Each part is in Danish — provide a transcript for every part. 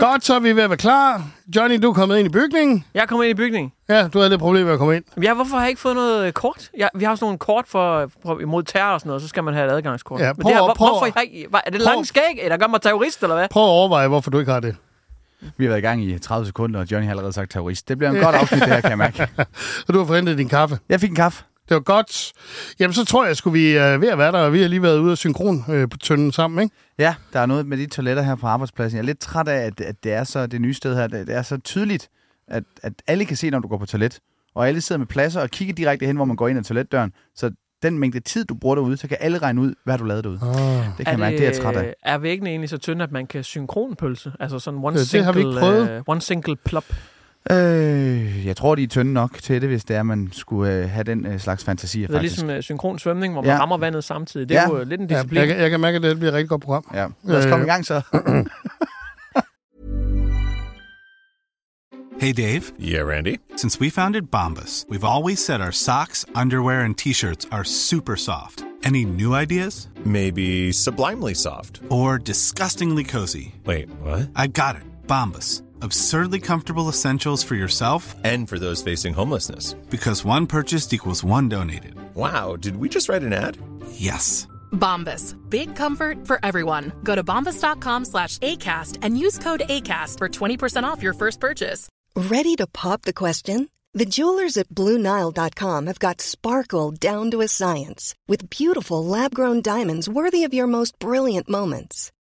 Godt, så er vi ved at være klar. Johnny, du er kommet ind i bygningen. Jeg er kommet ind i bygningen. Ja, du havde lidt problem med at komme ind. Ja, hvorfor har jeg ikke fået noget øh, kort? Ja, vi har sådan nogle kort for, for imod terror og sådan noget, så skal man have et adgangskort. Ja, Men prøv det her, hvor, prøv hvorfor jeg ikke, er det langt skæg, der gør mig terrorist, eller hvad? Prøv at overveje, hvorfor du ikke har det. Vi har været i gang i 30 sekunder, og Johnny har allerede sagt terrorist. Det bliver en godt afsnit, det her, kan jeg mærke. Og du har forhentet din kaffe. Jeg fik en kaffe. Det var godt. Jamen, så tror jeg, skulle vi øh, ved at være der, og vi har lige været ude af synkron øh, på tønden sammen, ikke? Ja, der er noget med de toiletter her på arbejdspladsen. Jeg er lidt træt af, at, at det er så det nye sted her. Det, det er så tydeligt, at, at alle kan se, når du går på toilet. Og alle sidder med pladser og kigger direkte hen, hvor man går ind ad toiletdøren. Så den mængde tid, du bruger derude, så kan alle regne ud, hvad du lavede derude. Ah. Det kan jeg mærke, det er jeg træt af. Er væggene egentlig så tynde, at man kan synkronpølse? Altså sådan one det single, har vi ikke prøvet. øh, one single plop. Øh, jeg tror, de er tynde nok til det, hvis det er, man skulle øh, have den øh, slags fantasier, Det er faktisk. ligesom uh, synkron svømning, hvor man Ja. rammer vandet samtidig. Det er Ja. jo øh, lidt en Ja, disciplin. jeg, kan- jeg kan mærke, at det bliver et rigtig godt program. Ja. Lad os komme Øh. i gang så. Hey, Dave. Yeah, Randy. Since we founded Bombus, we've always said our socks, underwear, and t shirts are super soft. Any new ideas? Maybe sublimely soft. Or disgustingly cozy? Wait, what? I got it. Bombus. Absurdly comfortable essentials for yourself And for those facing homelessness. because one purchased equals one donated. Wow, did we just write an ad? Yes. Bombas. Big comfort for everyone. Go to bombas.com slash ACAST and use code ACAST for 20% off your first purchase. Ready to pop the question? The jewelers at BlueNile.com have got sparkle down to a science with beautiful lab grown diamonds worthy of your most brilliant moments.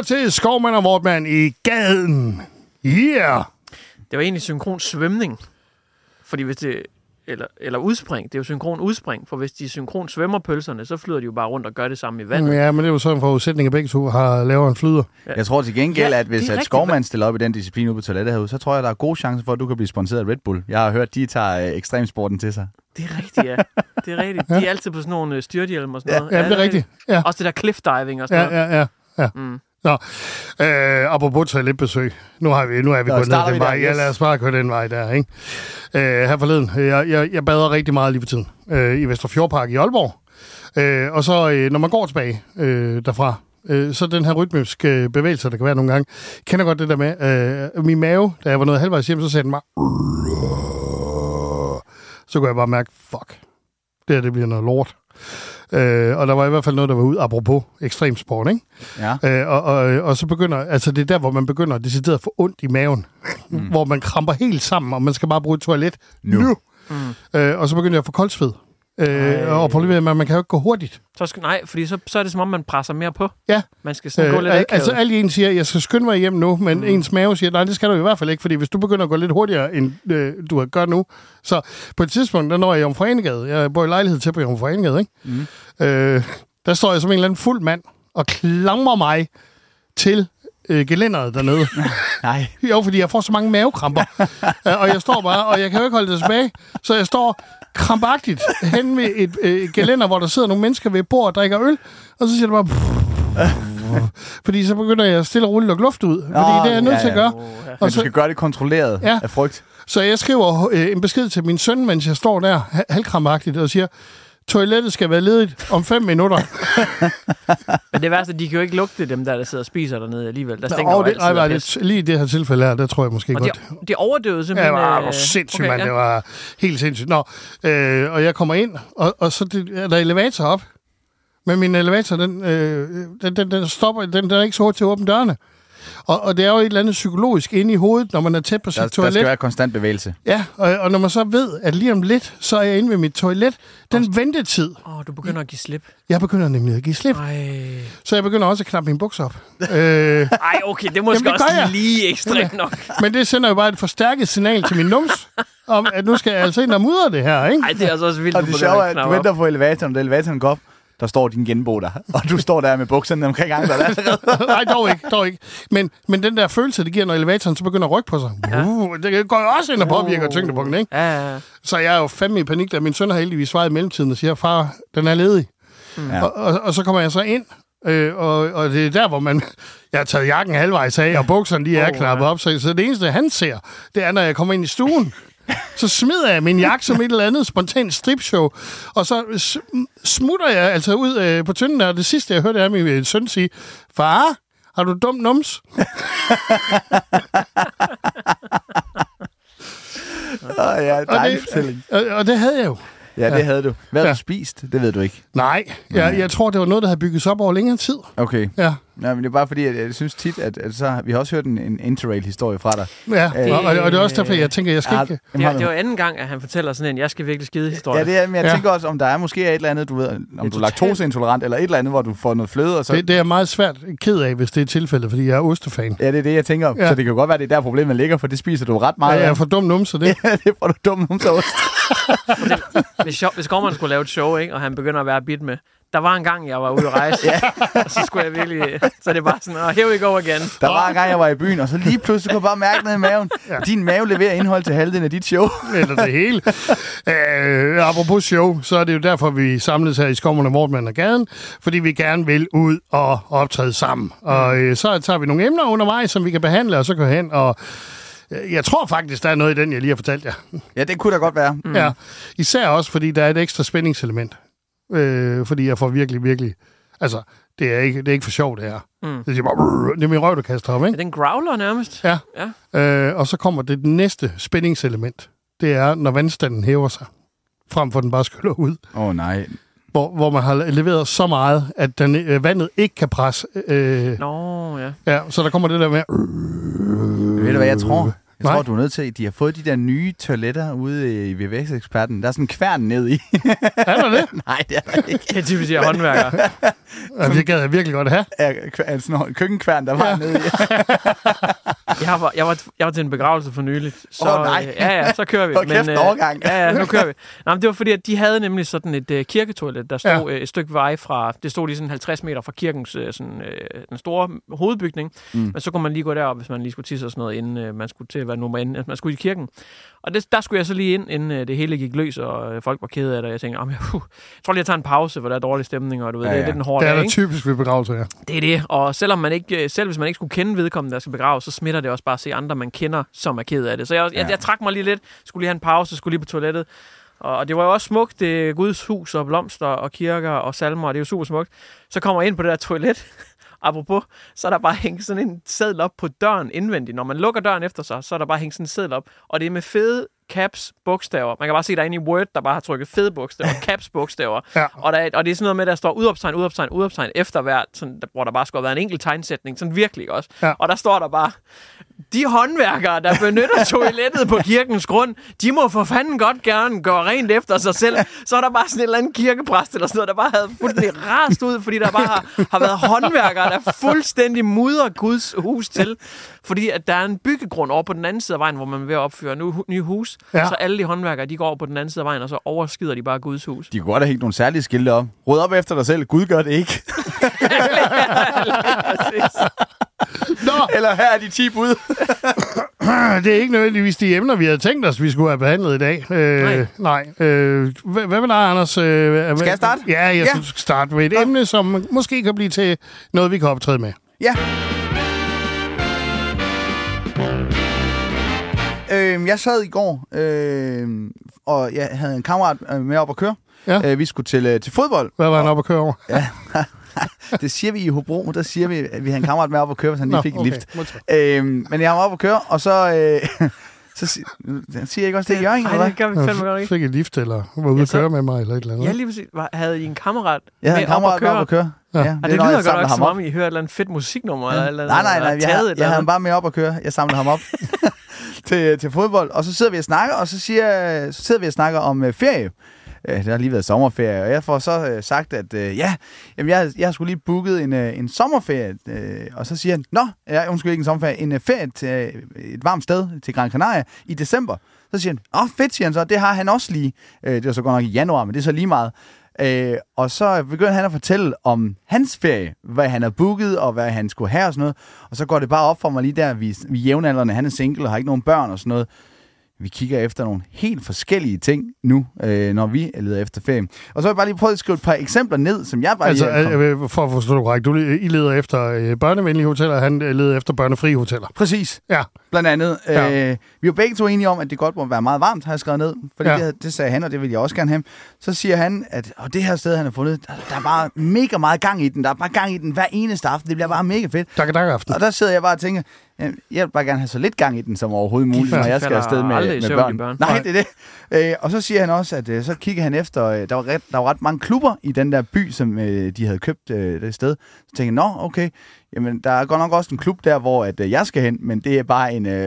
Lytter til Skovmand og Vortmand i gaden. Yeah! Det var egentlig synkron svømning. Fordi hvis det... Eller, eller udspring. Det er jo synkron udspring. For hvis de synkron svømmer pølserne, så flyder de jo bare rundt og gør det samme i vandet. Ja, men det er jo sådan en forudsætning, at begge to har lavet en flyder. Jeg tror til gengæld, Ja, at hvis at. Skovmand stiller op i den disciplin ude på toilettet herude, så tror jeg, der er gode chancer for, at du kan blive sponsoreret af Red Bull. Jeg har hørt, de tager øh, ekstremsporten til sig. Det er rigtigt, ja. Det er rigtigt. De er altid på sådan nogle øh, styrthjelm og sådan noget. Ja, det er rigtigt. Ja. Også det der cliff diving og sådan Ja, noget. ja, ja. ja. Mm. Nå, øh, apropos toiletbesøg. Nu, har vi, nu er vi Nå, gået ned den vi der, vej. Ja, yes. lad os bare køre den vej der, ikke? Øh, her forleden, jeg, jeg, jeg bader rigtig meget lige for tiden øh, i Vesterfjordpark i Aalborg. Øh, og så, øh, når man går tilbage øh, derfra, øh, så den her rytmiske bevægelse, der kan være nogle gange, jeg kender godt det der med, øh, min mave, da jeg var nået halvvejs hjem, så sagde den bare, så kunne jeg bare mærke, fuck, det her det bliver noget lort. Øh, og der var i hvert fald noget, der var ud, apropos ekstremsport, ikke? Ja. Øh, og, og, og så begynder, altså det er der, hvor man begynder decideret at få ondt i maven, mm. hvor man kramper helt sammen, og man skal bare bruge et toilet nu. nu. Mm. Øh, og så begynder jeg at få koldsved. Øh, og problemet er, at man kan jo ikke gå hurtigt. Så skal, nej, fordi så, så er det som om, man presser mere på. Ja. Man skal sådan øh, gå lidt akavet. altså alle en siger, at jeg skal skynde mig hjem nu, men mm. ens mave siger, nej, det skal du i hvert fald ikke, fordi hvis du begynder at gå lidt hurtigere, end øh, du har gjort nu, så på et tidspunkt, der når jeg i Jomfruenegade, jeg bor i lejlighed til på Jomfruenegade, ikke? Mm. Øh, der står jeg som en eller anden fuld mand og klamrer mig til øh, gelænderet dernede. Nej. Jo, fordi jeg får så mange mavekramper. Øh, og jeg står bare, og jeg kan jo ikke holde det tilbage. Så jeg står krampagtigt hen ved et øh, gelænder, hvor der sidder nogle mennesker ved et bord og drikker øl. Og så siger det bare... fordi så begynder jeg stille og roligt at lukke luft ud. Fordi Nå, det er jeg nødt ja, til at ja. gøre. Men Og du skal gøre det kontrolleret Ja. af frygt. så jeg skriver øh, en besked til min søn, mens jeg står der ha- halvkrampagtigt, og siger, toilettet skal være ledigt om fem minutter. Men det værste, de kan jo ikke lugte dem der, der sidder og spiser dernede alligevel. Der Nå, stinker jo det, nej, pis. det, lige i det her tilfælde her, der tror jeg måske Og godt. de, de overdøvede Ja, simpelthen... det var, øh, var sindssygt, okay, okay, mand. ja. Det var helt sindssygt. Nå, øh, og jeg kommer ind, og, og så det, er der elevator op. Men min elevator, den, øh, den, den, den stopper, den, den er ikke så hurtigt til at åbne dørene. Og, og det er jo et eller andet psykologisk inde i hovedet, når man er tæt på sit Der, der toilet. skal være konstant bevægelse. Ja, og, og når man så ved, at lige om lidt, så er jeg inde ved mit toilet, den ventetid, Åh, oh, du begynder at give slip. jeg begynder nemlig at give slip. Ej. Så jeg begynder også at knappe min bukser op. øh, Ej, okay, det er måske Jamen, det også jeg. lige ekstremt nok. men det sender jo bare et forstærket signal til min nums, om at nu skal jeg altså ind og mudre det her, ikke? Ej, det er altså også vildt, Og det sjove er, at at du venter på elevatoren, og elevatoren går op, der står din genbo der. Og du står der med bukserne omkring anklet. Nej, dog ikke, dog ikke. Men, men den der følelse, det giver, når elevatoren så begynder at rykke på sig, ja. uh, det går jo også ind og påvirker uh. tyngdepunkten, ikke? Ja. Så jeg er jo fandme i panik, da min søn har heldigvis svaret i mellemtiden og siger, far, den er ledig. Mm. Ja. Og, og, og, så kommer jeg så ind, øh, og, og det er der, hvor man... Jeg har taget jakken halvvejs af, og bukserne de er Oh, knappet op, så, så det eneste, han ser, det er, når jeg kommer ind i stuen. Så smider jeg min jakke som et eller andet spontant stripshow, og så smutter jeg altså ud øh, på tynden og det sidste, jeg hørte, er min øh, søn sige, far, har du dum nums? Åh, ja, Og dejlig det, fortælling. og, og det havde jeg jo. Ja, det havde du. Hvad har Ja. du spist? Det ved du ikke. Nej, jeg, jeg tror, det var noget, der havde bygget sig op over længere tid. Okay. Ja, Nej, men det er bare fordi, at jeg synes tit, at, at så, vi har også hørt en, en interrail-historie fra dig. ja. Øh, og, og, det er også derfor, jeg tænker, jeg skal Ja, ikke... Det, er, det var anden gang, at han fortæller sådan en, jeg skal virkelig skide historie. Ja, det er, men jeg Ja. ja. tænker også, om der er måske et eller andet, du ved, om du er laktoseintolerant, eller et eller andet, hvor du får noget fløde, og så... Det, det er jeg meget svært ked af, hvis det er tilfældet, fordi jeg er ostefan. Ja, det er det, jeg tænker. Ja. Ja. Så det kan godt være, det er der problemet ligger, for det spiser du ret meget jeg er af. for dum numse, det. Ja, det får du dumt om så ost. Hvis, hvis Gorman skulle lave et show, ikke, og han begynder at være bit med, der var en gang, jeg var ude at rejse, ja. og så skulle jeg virkelig... Så det er bare sådan, oh, here we go again. Der var en gang, jeg var i byen, og så lige pludselig kunne jeg bare mærke noget i maven. Ja. Din mave leverer indhold til halvdelen af dit show. Eller det hele. Øh, apropos show, så er det jo derfor, vi samles her i og Mortmann og Gaden, fordi vi gerne vil ud og optræde sammen. Og øh, så tager vi nogle emner undervejs, som vi kan behandle, og så gå hen og... øh, Jeg tror faktisk, der er noget i den, jeg lige har fortalt jer. Ja, det kunne da godt være. Mm. Ja, især også, fordi der er et ekstra spændingselement. Øh, fordi jeg får virkelig, virkelig... Altså, det er ikke, det er ikke for sjovt, det her. Mm. Det, er bare, det er min røv, der kaster Er ikke? det en growler nærmest? Ja. ja. Øh, og så kommer det næste spændingselement. Det er, når vandstanden hæver sig, frem for at den bare skyller ud. Åh oh, nej. Hvor, hvor man har leveret så meget, at den, øh, vandet ikke kan presse. Øh, Nå, ja. ja, så der kommer det der med... Ved du hvad, jeg tror? Jeg Nej. tror, du er nødt til, at de har fået de der nye toiletter ude i VVS-eksperten. Der er sådan en kværn ned i. Er der det? Nej, det er der ikke. Det er typisk de her håndværkere. Ja, det gad jeg virkelig godt have. Ja, sådan en køkkenkværn, der var ja. nede i. Jeg var, jeg, var, jeg var til en begravelse for nyligt. Så, Åh, nej. øh, Ja, ja, så kører vi. Hold kæft, en overgang. Ja, ja, nu kører vi. Nej, men det var fordi, at de havde nemlig sådan et uh, kirketoilet, der stod Ja. ja. et stykke vej fra, det stod lige sådan 50 meter fra kirkens, uh, sådan, uh, den store hovedbygning. Mm. Men så kunne man lige gå derop, hvis man lige skulle tisse og sådan noget, inden uh, man skulle til være nummer inden, man skulle i kirken. Og det, der skulle jeg så lige ind, inden uh, det hele gik løs, og uh, folk var kede af det. Og jeg tænkte, "Jamen, jeg, uh, jeg tror lige, jeg tager en pause, for der er dårlig stemning, og du ved, Ja, ja, det er lidt en hård Det er ikke? typisk ved begravelser, ja. Det er det, og selvom man ikke, øh, selv hvis man ikke skulle kende vedkommende, der skal begraves, så smitter det også bare at se andre, man kender, som er ked af det. Så jeg, jeg, Ja. jeg trak mig lige lidt, skulle lige have en pause, skulle lige på toilettet. Og og det var jo også smukt, det Guds hus og blomster og kirker og salmer, og det er jo super smukt. Så kommer jeg ind på det der toilet, apropos, så er der bare hængt sådan en seddel op på døren indvendigt. Når man lukker døren efter sig, så er der bare hængt sådan en seddel op, og det er med fede caps bogstaver. Man kan bare se, der er inde i Word, der bare har trykket fede bogstaver, caps bogstaver. Ja. Og, der, er- og det er sådan noget med, der står udopstegn, udopstegn, udopstegn efter hvert, sådan, der- hvor der bare skulle have været en enkelt tegnsætning, sådan virkelig også. Ja. Og der står der bare, de håndværkere, der benytter toilettet på kirkens grund, de må for fanden godt gerne gøre rent efter sig selv. Så er der bare sådan en eller anden kirkepræst eller sådan noget, der bare havde fuldstændig rast ud, fordi der bare har, har været håndværkere, der fuldstændig mudrer Guds hus til. Fordi at der er en byggegrund over på den anden side af vejen, hvor man er ved at opføre nu nye hus. Ja. Så alle de håndværkere, de går over på den anden side af vejen, og så overskider de bare Guds hus. De kunne godt have hængt nogle særlige skilte op. Rød op efter dig selv. Gud gør det ikke. Nå, Eller her er de 10 bud. det er ikke nødvendigvis de emner, vi havde tænkt os, vi skulle have behandlet i dag. Øh, nej. nej. Øh, hvad, hvad med dig, Anders? Øh, Skal jeg starte? Ja, jeg Ja. synes, du skal starte med et emne, som måske kan blive til noget, vi kan optræde med. Ja. Øhm, jeg sad i går øh, og jeg havde en kammerat øh, med op at køre. Ja. Øh, vi skulle til, øh, til fodbold. Hvad var han oppe at køre over? Ja. det siger vi i Hobro, der siger vi, at vi havde en kammerat med op at køre, hvis han lige Nå, fik et okay. lift. Modtaget. Øhm, men jeg var oppe at køre, og så... Øh, så si- siger jeg ikke også det, Jørgen, Ej, eller hvad? det gør vi fandme godt Jeg ikke. fik et lift, eller var ude at så- køre med mig, eller et eller andet. Ja, lige præcis. Var, havde I en kammerat Jeg havde en med op kammerat at med op køre? at køre. Ja. Ja, Og det er, når lyder jeg godt nok, ham som op. om I hører et eller andet fedt musiknummer. Eller, eller, Nej, nej, nej. eller Jeg, et jeg eller havde ham bare med op at køre. Jeg samlede ham op til, til fodbold. Og så sidder vi og snakker, og så, siger, så sidder vi og snakker om øh, ferie. Øh, det har lige været sommerferie, og jeg får så øh, sagt, at øh, ja, jamen, jeg, jeg har sgu lige booket en, øh, en sommerferie. Øh, og så siger han, nå, jeg undskyld ikke en sommerferie, en øh, ferie til øh, et varmt sted til Gran Canaria i december. Så siger han, åh fedt, siger han så, det har han også lige. Øh, det var så godt nok i januar, men det er så lige meget. Øh, og så begynder han at fortælle om hans ferie, hvad han har booket, og hvad han skulle have og sådan noget. Og så går det bare op for mig lige der, vi, vi jævnaldrende, han er single og har ikke nogen børn og sådan noget. Vi kigger efter nogle helt forskellige ting nu, øh, når vi leder efter ferie. Og så har jeg bare lige prøvet at skrive et par eksempler ned, som jeg bare Altså, lige... er kommet- øh, for at forstå det korrekt, du, I leder efter øh, børnevenlige hoteller, og han øh, leder efter børnefrie hoteller. Præcis. Ja. Blandt andet. Ja. Øh, vi er jo begge to enige om, at det godt må være meget varmt, har jeg skrevet ned. Fordi Ja. det, det sagde han, og det vil jeg også gerne have. Så siger han, at og det her sted, han har fundet, der, der er bare mega meget gang i den. Der er bare gang i den hver eneste aften. Det bliver bare mega fedt. Tak, tak aften. Og der sidder jeg bare og tænker, jeg vil bare gerne have så lidt gang i den som overhovedet muligt, når jeg skal afsted med, med børn. børn. Nej, det er det. Øh, og så siger han også, at øh, så kigger han efter, øh, der, var ret, der var ret mange klubber i den der by, som øh, de havde købt øh, det sted. Så tænkte jeg, nå, okay, jamen der er godt nok også en klub der, hvor at, øh, jeg skal hen, men det er bare en, øh,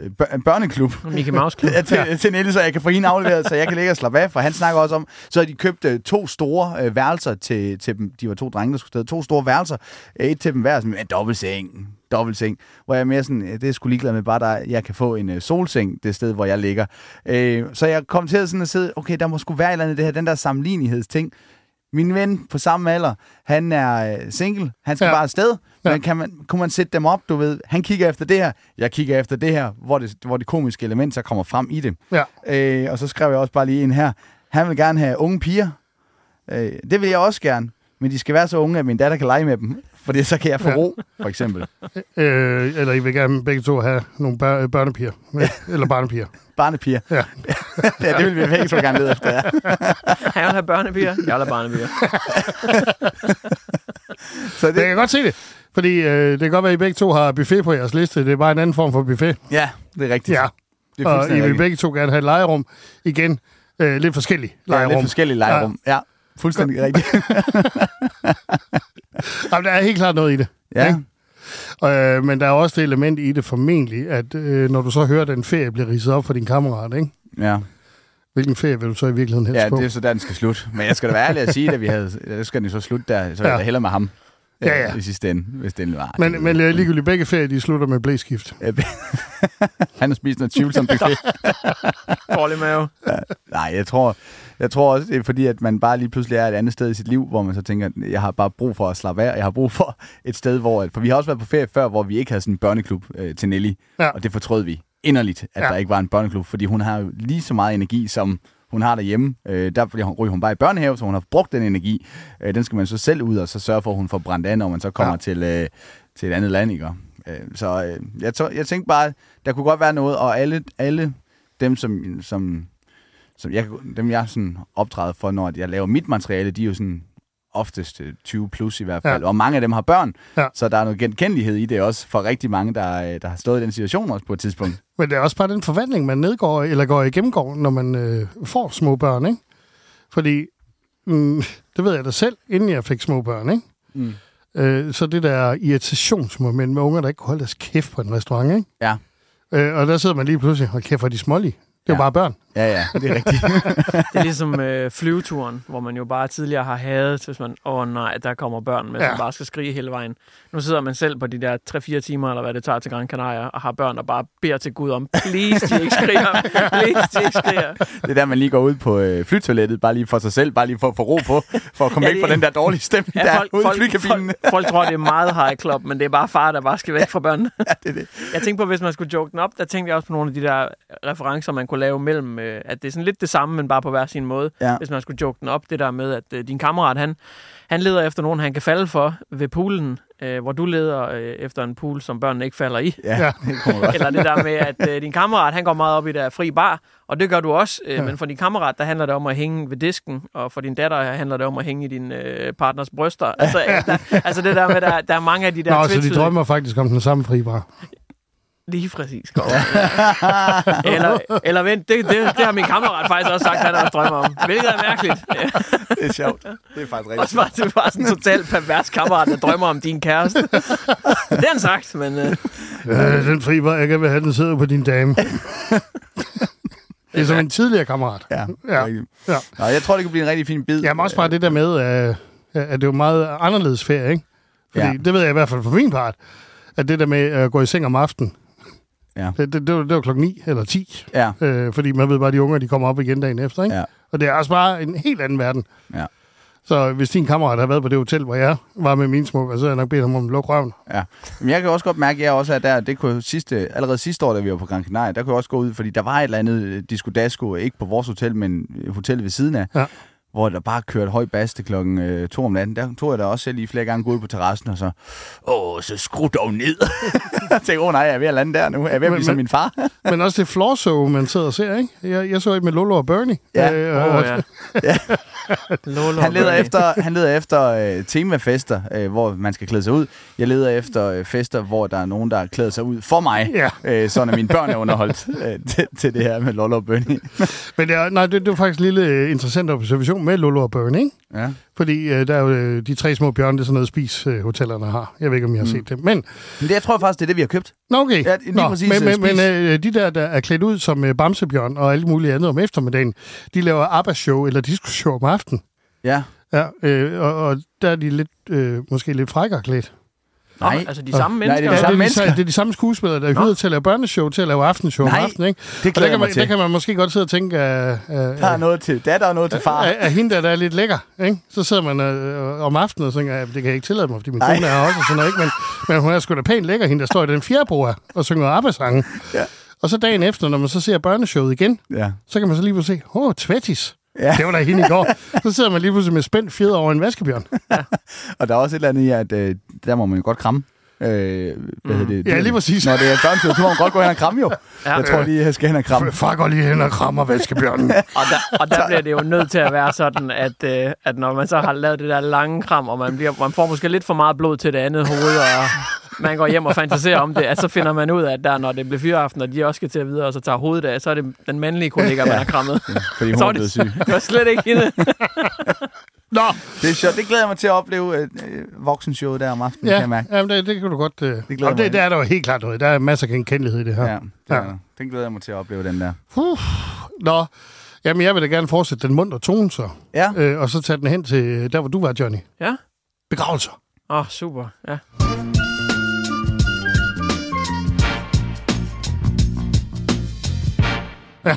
øh, bør- en børneklub. Mickey Mouse Club. Ja, til, ja. til Nelle, så jeg kan få hende afleveret, så jeg kan ligge og slappe af. For han snakker også om, så har de købt øh, to store øh, værelser til, til dem. De var to drenge, der skulle sted. To store værelser. Øh, Et til dem hver med en dobbeltseng. Dobbeltseng. Hvor jeg er mere sådan, øh, det er sgu ligeglad med, bare der, jeg kan få en øh, solseng, det sted, hvor jeg ligger. Øh, så jeg kom til at, sådan at sidde, okay, der må sgu være et eller andet det her, den der sammenlignelighedsting. Min ven på samme alder, han er øh, single, han skal Ja. bare afsted. Ja. Men kan man, kunne man sætte dem op, du ved, han kigger efter det her, jeg kigger efter det her, hvor det, hvor det komiske element så kommer frem i det. Ja. Øh, og så skrev jeg også bare lige ind her, han vil gerne have unge piger. Øh, det vil jeg også gerne, men de skal være så unge, at min datter kan lege med dem, for så kan jeg få Ja. ro, for eksempel. Øh, eller I vil gerne begge to have nogle bør- børnepiger. Ja, eller barnepiger. Barnepiger. Ja. ja, det vil vi begge to gerne lede efter, ja. Han vil have børnepiger. Jeg vil have barnepiger. Så Men jeg kan godt se det. Fordi øh, det kan godt være, at I begge to har buffet på jeres liste. Det er bare en anden form for buffet. Ja, det er rigtigt. Ja. Det er Og I vil rigtigt. begge to gerne have et legerum. Igen, øh, lidt forskellige Ja, legerum. lidt forskellige legerum. Ja, fuldstændig rigtigt. Jamen, der er helt klart noget i det. Ja. Ikke? Øh, men der er også det element i det formentlig, at øh, når du så hører, at den ferie bliver ridset op for din kammerat, ikke? Ja. hvilken ferie vil du så i virkeligheden helst Ja, på? det er så der, den skal slutte. Men jeg skal da være ærlig at sige, at vi havde, det skal den så slutte der, så Ja. ja. jeg hellere med ham. Ja, ja. øh, I sidste ende, hvis det var. Men, men øh, ligegyldigt begge ferier, de slutter med blæskift. Han har spist noget tvivlsomt buffet. Dårlig mave. Ja, nej, jeg tror, jeg tror også, det er fordi, at man bare lige pludselig er et andet sted i sit liv, hvor man så tænker, at jeg har bare brug for at slappe af, jeg har brug for et sted, hvor... For vi har også været på ferie før, hvor vi ikke havde sådan en børneklub øh, til Nelly, Ja. og det fortrød vi inderligt, at Ja. ja. der ikke var en børneklub, fordi hun har jo lige så meget energi, som hun har derhjemme. Øh, der ryger hun bare i børnehave, så hun har brugt den energi. Øh, den skal man så selv ud og så sørge for, at hun får brændt af, når man så kommer Ja. til, øh, til et andet land. Ikke? Øh, så øh, jeg, tror, jeg tænkte bare, der kunne godt være noget, og alle, alle dem, som, som, som jeg, dem jeg sådan optræder for, når jeg laver mit materiale, de er jo sådan oftest øh, 20 plus i hvert fald, Ja. og mange af dem har børn, Ja. så der er noget genkendelighed i det også for rigtig mange, der, øh, der har stået i den situation også på et tidspunkt. Men det er også bare den forvandling, man nedgår, eller går igennem, går, når man øh, får små børn, ikke? Fordi, mm, det ved jeg da selv, inden jeg fik små børn, ikke? Mm. Øh, så det der irritationsmoment med unger, der ikke kunne holde deres kæft på en restaurant, ikke? Ja. Øh, og der sidder man lige pludselig, hold kæft, hvor de smålige. Det er jo Ja. bare børn. Ja, ja, det er rigtigt. Det er ligesom øh, flyveturen, hvor man jo bare tidligere har hadet, hvis man, åh oh, nej, der kommer børn med, Ja. som bare skal skrige hele vejen. Nu sidder man selv på de der 3-4 timer, eller hvad det tager til Gran Canaria, og har børn, der bare beder til Gud om, please, de ikke skriger, please, de ikke skriger. det er der, man lige går ud på øh, flytoilettet, bare lige for sig selv, bare lige for at få ro på, for at komme Ja, væk fra den der dårlige stemning, der Ja, er folk, ude i folk, flykabinen. folk, folk tror, det er meget high club, men det er bare far, der bare skal væk fra børnene. Ja, det er det. Jeg tænkte på, hvis man skulle joke den op, der tænkte jeg også på nogle af de der referencer, man kunne lave mellem med, at det er sådan lidt det samme, men bare på hver sin måde. Ja. Hvis man skulle joke den op, det der med, at øh, din kammerat, han, han leder efter nogen, han kan falde for ved poolen, øh, hvor du leder øh, efter en pool, som børnene ikke falder i. Ja, det. Eller det der med, at øh, din kammerat, han går meget op i der fri bar, og det gør du også. Øh, Ja. Men for din kammerat, der handler det om at hænge ved disken, og for din datter handler det om at hænge i din øh, partners bryster. Altså, øh, der, altså det der med, der, der er mange af de der Nå, så de drømmer faktisk om den samme fribar. Lige præcis, Skov. eller, eller vent, det, det, det har min kammerat faktisk også sagt, han også drømmer om. Hvilket er mærkeligt. Ja. Det er sjovt. Det er faktisk rigtig Også bare, det er bare sådan en totalt pervers kammerat, der drømmer om din kæreste. det har han sagt, men... Øh, Øh, den fribar, jeg kan have, den sidder på din dame. det er som en tidligere kammerat. Ja, Ja. rigtigt. Ja. Nå, jeg tror, det kan blive en rigtig fin bid. Jamen også bare det der med, øh, at det er jo meget anderledes ferie, ikke? Fordi Ja. ja. det ved jeg i hvert fald fra min part, at det der med at gå i seng om aftenen, Ja. det, det, det, var, det var klokken 9 eller 10. Ja. Øh, fordi man ved bare, at de unger de kommer op igen dagen efter, ikke? Ja. Og det er også bare en helt anden verden. Ja. Så hvis din kammerat har været på det hotel, hvor jeg var med mine små, så havde jeg nok bedt ham om at lukke røven. Ja. Men jeg kan også godt mærke, at jeg også er der, det kunne sidste, allerede sidste år, da vi var på Gran Canaria, der kunne jeg også gå ud, fordi der var et eller andet øh, disco dasko, ikke på vores hotel, men hotellet ved siden af, Ja. Hvor der bare kørte høj bas til klokken øh, to om natten. Der tog jeg da også selv lige flere gange gå ud på terrassen, og så, åh, så skru dog ned. jeg tænkte, åh nej, jeg er ved at lande der nu. Jeg er ved at Men- blive som min far. Men også det floor show, man sidder og ser, ikke? Jeg, jeg så et med Lolo og Bernie. Ja. Øh, åh, og- ja. Lolo Han leder efter, han leder efter øh, temafester, øh, hvor man skal klæde sig ud. Jeg leder efter øh, fester, hvor der er nogen, der har klædet sig ud for mig. Ja. Øh, sådan at mine børn er underholdt øh, til, til det her med Lolo og Bernie. Men det er, nej, det, det var faktisk en lille øh, interessant observation med Lolo og Bernie, ikke? Ja. Fordi øh, der er jo øh, de tre små bjørne, det er sådan noget spis, øh, hotellerne har. Jeg ved ikke, om I har set det. Men, Men det, jeg tror faktisk, det er det, vi har købt. Nå okay. Ja, lige nå, præcis, men, øh, men, men øh, de der, der er klædt ud som øh, bamsebjørn og alt muligt andet om eftermiddagen, de laver ABBA-show eller disco-show om aftenen. Ja. Ja, øh, og, og der er de lidt, øh, måske lidt frækkere klædt. Nå, altså de samme Nej, mennesker. det er de samme det, er de, mennesker. det er de samme skuespillere, der er ude til at lave børneshow, til at lave aftenshow Nej, om aftenen, ikke? Det Og der kan, man, til. der kan man måske godt sidde og tænke, at, at, Der er noget til datter og noget til far. at, at hende der, der er lidt lækker, ikke? så sidder man øh, om aftenen og tænker, det kan jeg ikke tillade mig, fordi min Nej. kone er også og sådan noget, ikke? Men, men hun er sgu da pænt lækker, hende der står i den fjerde bord og synger arbejdssange. Ja. Og så dagen efter, når man så ser børneshowet igen, Ja. så kan man så lige pludselig se, åh, oh, Tvettis. Ja. Det var da hende i går. Så sidder man lige pludselig med spændt fjeder over en vaskebjørn. Og der er også et eller andet i, at øh, der må man jo godt kramme. Øh, hvad hedder det? Ja, lige præcis. Når det er børneshow, så må man godt gå hen og kramme jo. Ja. Jeg tror lige, jeg skal hen og kramme. Far går lige hen og krammer vaskebjørnen. Og der, og der bliver det jo nødt til at være sådan, at, øh, at når man så har lavet det der lange kram, og man, bliver, man får måske lidt for meget blod til det andet hoved, og man går hjem og fantaserer om det, at så finder man ud af, at der, når det bliver fyreaften, og de også skal til videre, og så tager hovedet af, så er det den mandlige kollega, man har krammet. Fordi hun Så er blevet det, syg. det var slet ikke hende. Nå, Det er sjovt. Det glæder jeg mig til at opleve øh, øh, voksenshowet der om aftenen, kan ja, jeg mærke. jamen, det, det kan du godt... Øh. glæder Det, jeg og det, der er der jo helt klart noget. Der er masser af genkendelighed i det her. Ja, det Ja. er, den glæder jeg mig til at opleve, den der. Uh, nå, jamen jeg vil da gerne fortsætte den munter tone så. Ja. Øh, og så tage den hen til der, hvor du var, Johnny. Ja. Begravelser. Åh, oh, super. Ja.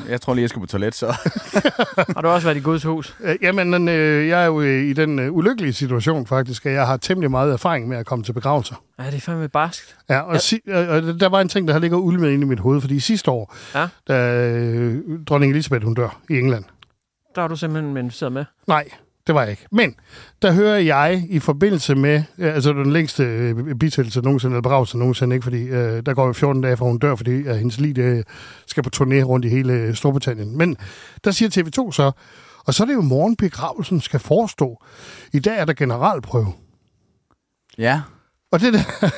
Jeg tror lige, jeg skal på toilet, så. Har du også været i Guds hus? Øh, jamen, øh, jeg er jo øh, i den øh, ulykkelige situation faktisk, at jeg har temmelig meget erfaring med at komme til begravelser. Ja, det er fandme barskt. Ja, og, ja. Si, og der var en ting, der har ligget ulmet inde i mit hoved, fordi sidste år, Ja. da øh, dronning Elisabeth hun dør i England. Der har du simpelthen siddet med. Nej, det var jeg ikke. Men der hører jeg i forbindelse med, altså den længste øh, bisættelse nogensinde, eller begravelse nogensinde, ikke? fordi øh, der går jo 14 dage, fra hun dør, fordi øh, hendes liv øh, skal på turné rundt i hele øh, Storbritannien. Men der siger TV2 så, og så er det jo morgen begravelsen skal forestå. I dag er der generalprøve. Ja. Og det der,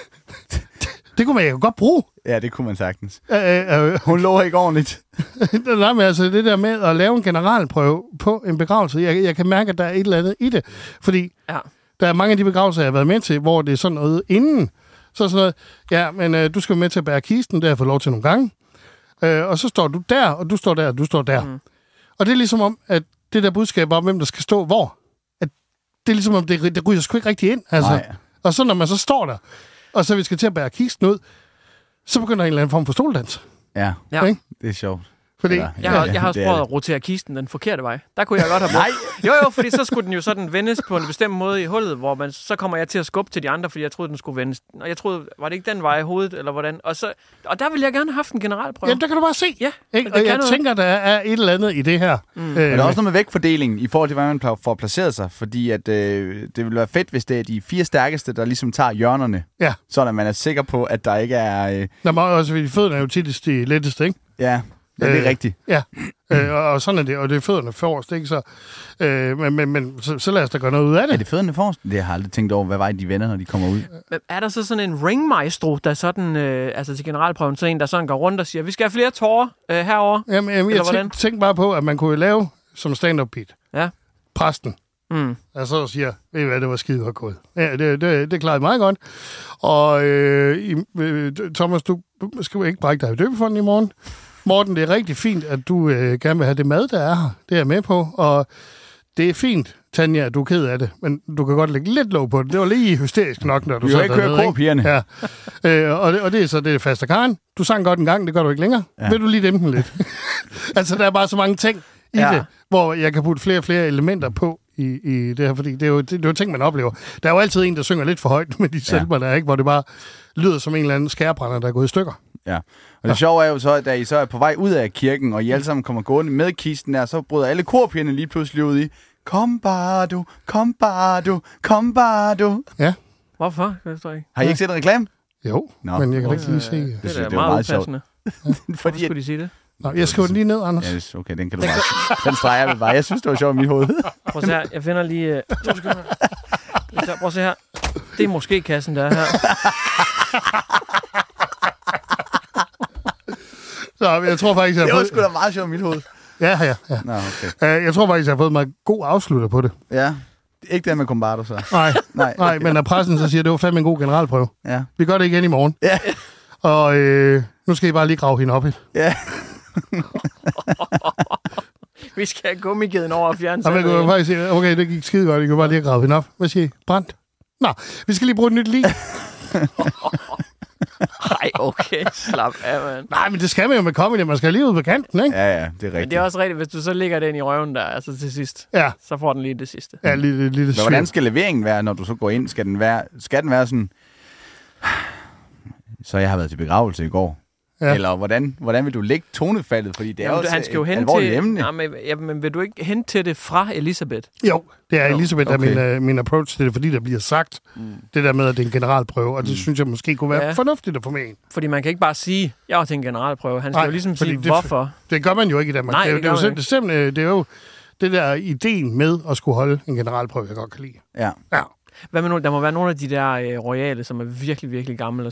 det kunne man jo godt bruge. Ja, det kunne man sagtens. Øh, øh, Hun lå ikke ordentligt. Nej, men altså det der med at lave en generalprøve på en begravelse, jeg, jeg kan mærke, at der er et eller andet i det. Fordi Ja. der er mange af de begravelser, jeg har været med til, hvor det er sådan noget inden. Så sådan noget, ja, men øh, du skal være med til at bære kisten, det har jeg fået lov til nogle gange. Øh, og så står du der, og du står der, og du står der. Mm. Og det er ligesom om, at det der budskab om, hvem der skal stå hvor, at det er ligesom om, det, det ryger sgu ikke rigtig ind. Altså. Nej. Og så når man så står der, og så vi skal til at bære kisten ud, så begynder en eller anden form for stoldans. Ja, Ja. Ikke? det er sjovt. Fordi, Eller- Jeg har, jeg har også prøvet at rotere kisten den forkerte vej. Der kunne jeg godt have brugt. Jo, jo, fordi så skulle den jo sådan vendes på en bestemt måde i hullet, hvor man, så kommer jeg til at skubbe til de andre, fordi jeg troede, den skulle vendes. Og jeg troede, var det ikke den vej i hovedet, eller hvordan? Og, så, og der ville jeg gerne have haft en generalprøve. Jamen, der kan du bare se. Ja, Ikke? Og jeg noget. tænker, der er et eller andet i det her. Mm. Øh, Men der er også noget med vægtfordelingen i forhold til, hvordan man får placeret sig. Fordi at, øh, det vil være fedt, hvis det er de fire stærkeste, der ligesom tager hjørnerne. Ja. Sådan at man er sikker på, at der ikke er... Øh, der må også, fordi fødderne er jo tit de letteste, ikke? ja, ja, det er Øh, rigtigt. Ja, øh, og, og sådan er det, og det er fødderne forrest, ikke? Så, øh, men, men, men så, så lad os da gøre noget ud af det. Er det fødderne forrest? Det har jeg aldrig tænkt over, hvad vej de vender, når de kommer ud. Er der så sådan en ringmaestro, der sådan, øh, altså til generalprøven, så en, der sådan går rundt og siger, vi skal have flere tårer øh, herover. Jamen, jamen, jeg hvordan? tænk, tænk bare på, at man kunne lave som stand-up beat. Ja. Præsten. Mm. Og så siger, ved I hvad, det var skide godt gået. Ja, det, det, det klarede meget godt. Og øh, i, øh, Thomas, du skal jo ikke brække dig i døbefonden i morgen. Morten, det er rigtig fint, at du øh, gerne vil have det mad, der er her. Det er jeg med på. Og det er fint, Tanja, at du er ked af det. Men du kan godt lægge lidt låg på det. Det var lige hysterisk nok, når du Vi sad har ikke dernede, korpigerne. Ja. Øh, og, det, og det er så det er faste Karen. Du sang godt en gang, det gør du ikke længere. Ja. Ja. Vil du lige dæmpe den lidt? altså, der er bare så mange ting i Ja. ja. det, hvor jeg kan putte flere og flere elementer på i, i det her, fordi det er, jo, det, det er jo ting, man oplever. Der er jo altid en, der synger lidt for højt med de salmer, der er, ikke? hvor det bare lyder som en eller anden skærbrænder, der er gået i stykker. Ja. Og det sjove er jo så, at da I så er på vej ud af kirken, og I alle sammen kommer gående med kisten der, så bryder alle korpigerne lige pludselig ud i, Kom bare du, kom bare du, kom bare du. Ja, Hvorfor? Det forstår jeg ikke. Har I ikke set en reklame? jo, Nå. Men jeg kan ikke lige se. Det synes, er da det var meget, meget sjovt. upassende. Hvorfor Fordi, skulle de sige det? Nå, jeg skriver den lige ned, Anders. ja, det- okay, den kan du bare. Den streger vi bare. Jeg synes, det var sjovt i mit hoved. Prøv at se her. Jeg finder lige... Øh, to sekunder. Så, Prøv at se her. Det er måske kassen, der er her. Så jeg tror faktisk, jeg Det har var sgu fået... da meget sjovt i mit hoved. Ja, ja, ja. Nå, okay. Uh, jeg tror faktisk, jeg har fået mig en god afslutter på det. Ja. Ikke den med Combardo, så. Nej, Nej. nej, men når pressen så siger, at det var fandme en god generalprøve. Ja. Vi gør det igen i morgen. Ja. Og øh, nu skal I bare lige grave hende op i. Ja. Vi skal have gummigeden over og fjerne kan jo faktisk sige, okay, det gik skide godt, I kan bare lige grave hende op. Hvad siger I? Brændt? Nå, vi skal lige bruge et nyt lige. Nej, okay. Slap af, mand. Nej, men det skal man jo med comedy. Man skal lige ud på kanten, ikke? Ja, ja, det er Men rigtigt. det er også rigtigt, hvis du så ligger den i røven der, altså til sidst, Ja, så får den lige det sidste. ja lige, lige, lige Men hvordan skal leveringen være, når du så går ind? Skal den være, skal den være sådan... Så jeg har været til begravelse i går. Ja. Eller hvordan, hvordan vil du lægge tonefaldet? Fordi det er Jamen, også han skal jo hen til... emne. Nej, men, ja, men vil du ikke hen til det fra Elisabeth? Jo, det er Jo, Elisabeth, okay. der er min, uh, min approach til det, fordi der bliver sagt mm. det der med, at det er en generalprøve, og det mm. synes jeg måske kunne være Ja. fornuftigt at få med ind. Fordi man kan ikke bare sige, jeg har til en generalprøve. Han skal Nej, jo ligesom sige, det- hvorfor. Det gør man jo ikke i Danmark. Nej, det, er jo- det det, er det, er simpelthen, det er jo det der ideen med at skulle holde en generalprøve, jeg godt kan lide. Ja. Ja. Hvad med nogle, der må være nogle af de der øh, royale, som er virkelig, virkelig gamle.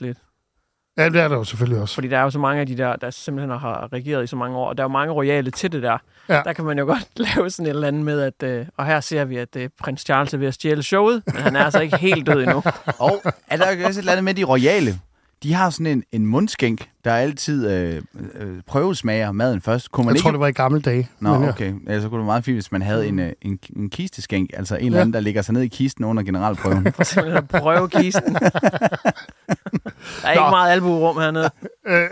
Lidt. Ja, det er der jo selvfølgelig også. Fordi der er jo så mange af de der, der simpelthen har regeret i så mange år, og der er jo mange royale til det der. Ja. Der kan man jo godt lave sådan et eller andet med, at, øh, og her ser vi, at øh, prins Charles er ved at stjæle showet, men han er altså ikke helt død endnu. Og er der ikke også et eller andet med de royale? De har sådan en, en mundskænk, der altid øh, øh, prøvesmager maden først. Kunne man Jeg ikke... tror, det var i gamle dage. Nå, Men ja. okay. Ellers så kunne det være meget fint, hvis man havde en, øh, en, en kisteskænk. Altså en eller Ja. anden, der ligger sig ned i kisten under generalprøven. For simpelthen at prøve kisten. der er ikke Nå. meget albuerum hernede. Øh.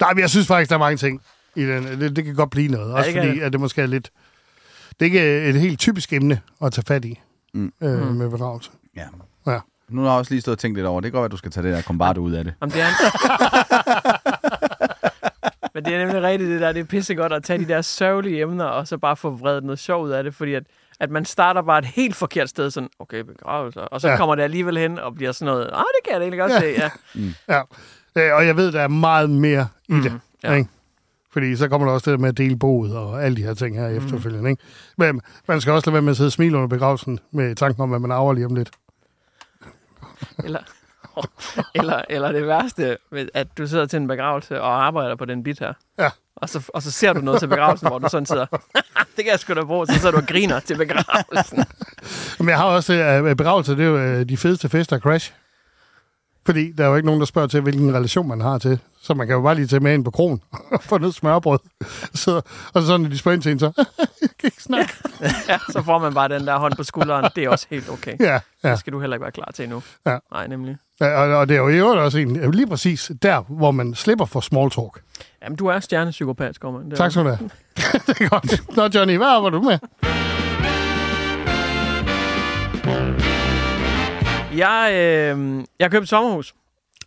Nej, men jeg synes faktisk, der er mange ting i den. Det, det kan godt blive noget. Også det kan fordi, at det måske er lidt... Det er ikke et helt typisk emne at tage fat i Mm. øh, Mm. med begravelse. ja. Nu har jeg også lige stået og tænkt lidt over. Det kan godt være, at du skal tage det der kombardo ud af det. Jamen, det er Men det er nemlig rigtigt, det der. Det er pissegodt at tage de der sørgelige emner, og så bare få vredet noget sjov ud af det, fordi at, at man starter bare et helt forkert sted, sådan, okay, begravelser, og så Ja. kommer det alligevel hen og bliver sådan noget, ah, det kan jeg da egentlig godt Ja. se, ja. Ja. Øh, og jeg ved, der er meget mere i Mm, det. ja. Ikke? Fordi så kommer der også det med at dele boet og alle de her ting her Mm. efterfølgende. Ikke? Men man skal også lade være med at sidde og smile under begravelsen med tanken om, at man arver lige om lidt. Eller, eller, eller det værste, at du sidder til en begravelse og arbejder på den bit her. Ja. Og så, og så ser du noget til begravelsen, hvor du sådan sidder, det kan jeg sgu da bruge, så sidder du og griner til begravelsen. Men jeg har også øh, begravelse, det er jo øh, de fedeste fester Crash. Fordi der er jo ikke nogen, der spørger til, hvilken relation man har til. Så man kan jo bare lige tage med ind på kronen og få noget smørbrød. Så, og så når de spørger ind til en, så jeg kan ikke snakke. ja, så får man bare den der hånd på skulderen. Det er også helt okay. Ja, ja. Det skal du heller ikke være klar til endnu. Ja. Nej, nemlig. Ja, og, og det er jo i øvrigt også en, lige præcis der, hvor man slipper for small talk. Jamen, du er stjernepsykopat, er Tak skal du have. det er godt. Nå, Johnny, hvad arbejder du med? Jeg, øh, jeg købte et sommerhus.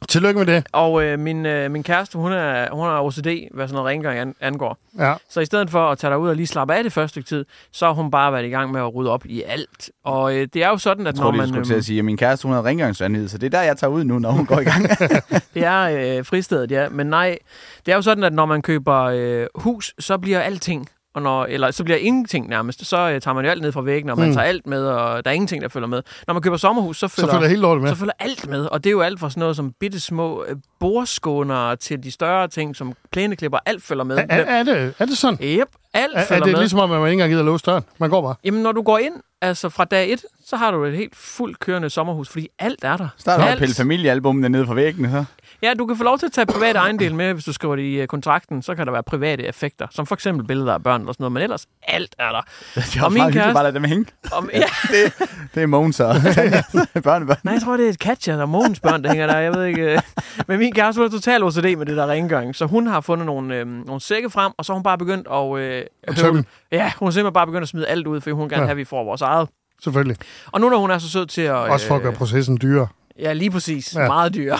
Tillykke med det. Og øh, min, øh, min kæreste, hun er, hun er OCD, hvad sådan noget rengøring an, angår. Ja. Så i stedet for at tage dig ud og lige slappe af det første stykke tid, så har hun bare været i gang med at rydde op i alt. Og øh, det er jo sådan, at Jeg tror når man... du skulle til at sige, at min kæreste hun havde rengøringsvandhed, så det er der, jeg tager ud nu, når hun går i gang. det er øh, fristedet, ja. Men nej, det er jo sådan, at når man køber øh, hus, så bliver alting, og når, eller så bliver ingenting nærmest, så øh, tager man jo alt ned fra væggen, og man Mm. tager alt med, og der er ingenting, der følger med. Når man køber sommerhus, så følger, følger hele med. Så følger alt med, og det er jo alt fra sådan noget som bitte små øh, bordskåner til de større ting, som plæneklipper, alt følger med. Er, er, er, det, er det sådan? Yep, alt Er, er følger det med. ligesom om, at man ikke engang gider låse døren? Man går bare. Jamen, når du går ind, altså fra dag et, så har du et helt fuldt kørende sommerhus, fordi alt er der. Starter at pille familiealbumene ned fra væggene, så. Ja, du kan få lov til at tage private ejendel med, hvis du skriver det i øh, kontrakten. Så kan der være private effekter, som for eksempel billeder af børn eller sådan noget, men ellers alt er der. Det også meget hyggeligt bare lade dem hænge. Om, ja. det, det er Mogens og børnebørn. Nej, jeg tror, det er et Katja og Mogens børn, der hænger der. Jeg ved ikke. øh. Men min kæreste, er totalt OCD med det der rengøring. Så hun har fundet nogle, øh, nogle sække frem, og så har hun bare begyndt at... Øh, høvle. Ja, hun har simpelthen bare begyndt at smide alt ud, fordi hun gerne Ja. have, at vi får vores eget. Selvfølgelig. Og nu når hun er så sød til at... Også for at gøre processen dyrere. Ja, lige præcis. Ja. Meget dyr.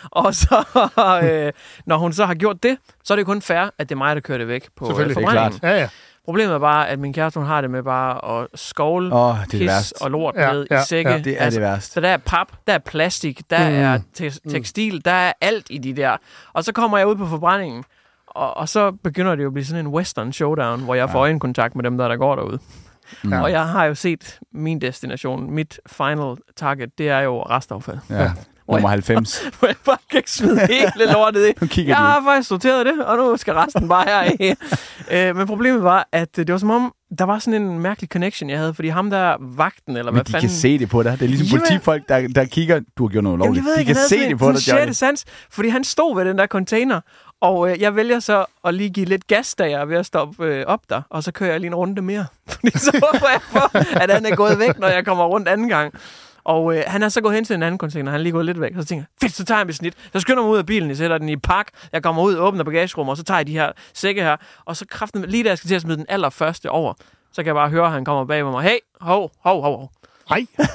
og så, øh, når hun så har gjort det, så er det kun fair, at det er mig, der kører det væk på øh, Selvfølgelig. Det er klart. Ja, ja. Problemet er bare, at min kæreste, hun har det med bare at skovle Åh, det pis og lort Ja, ned ja, i sække. ja. Det er det værste. Så der er pap, der er plastik, der Mm. mm. er te- tekstil, der er alt i de der. Og så kommer jeg ud på forbrændingen, og, og så begynder det jo at blive sådan en western showdown, hvor jeg får øjenkontakt med dem, der, der går derude. Mm. Og jeg har jo set min destination, mit final target, det er jo restaffald. Ja. Nummer 90. Hvor jeg bare kan smide hele lortet i. Jeg har faktisk sorteret det, og nu skal resten bare her øh, Men problemet var, at det var som om, der var sådan en mærkelig connection, jeg havde, fordi ham der vagten, eller Men hvad de fanden... kan se det på dig. Det er ligesom Jamen- politifolk, der, der kigger. Du har gjort noget Jamen, lovligt. jeg ved De kan se det på dig, Johnny. sjette sans, fordi han stod ved den der container, og øh, jeg vælger så at lige give lidt gas, da jeg er ved at stoppe øh, op der, og så kører jeg lige en runde mere. Fordi så håber jeg på, at han er gået væk, når jeg kommer rundt anden gang. Og øh, han er så gået hen til en anden container, han er lige gået lidt væk, og så tænker jeg, fedt, så tager jeg mit snit. Så skynder mig ud af bilen, jeg sætter den i pak, jeg kommer ud, åbner bagagerummet, og så tager jeg de her sække her, og så kraften, lige da jeg skal til at smide den allerførste over, så kan jeg bare høre, at han kommer bag mig, hey, hov, hov, hov, hov. Nej.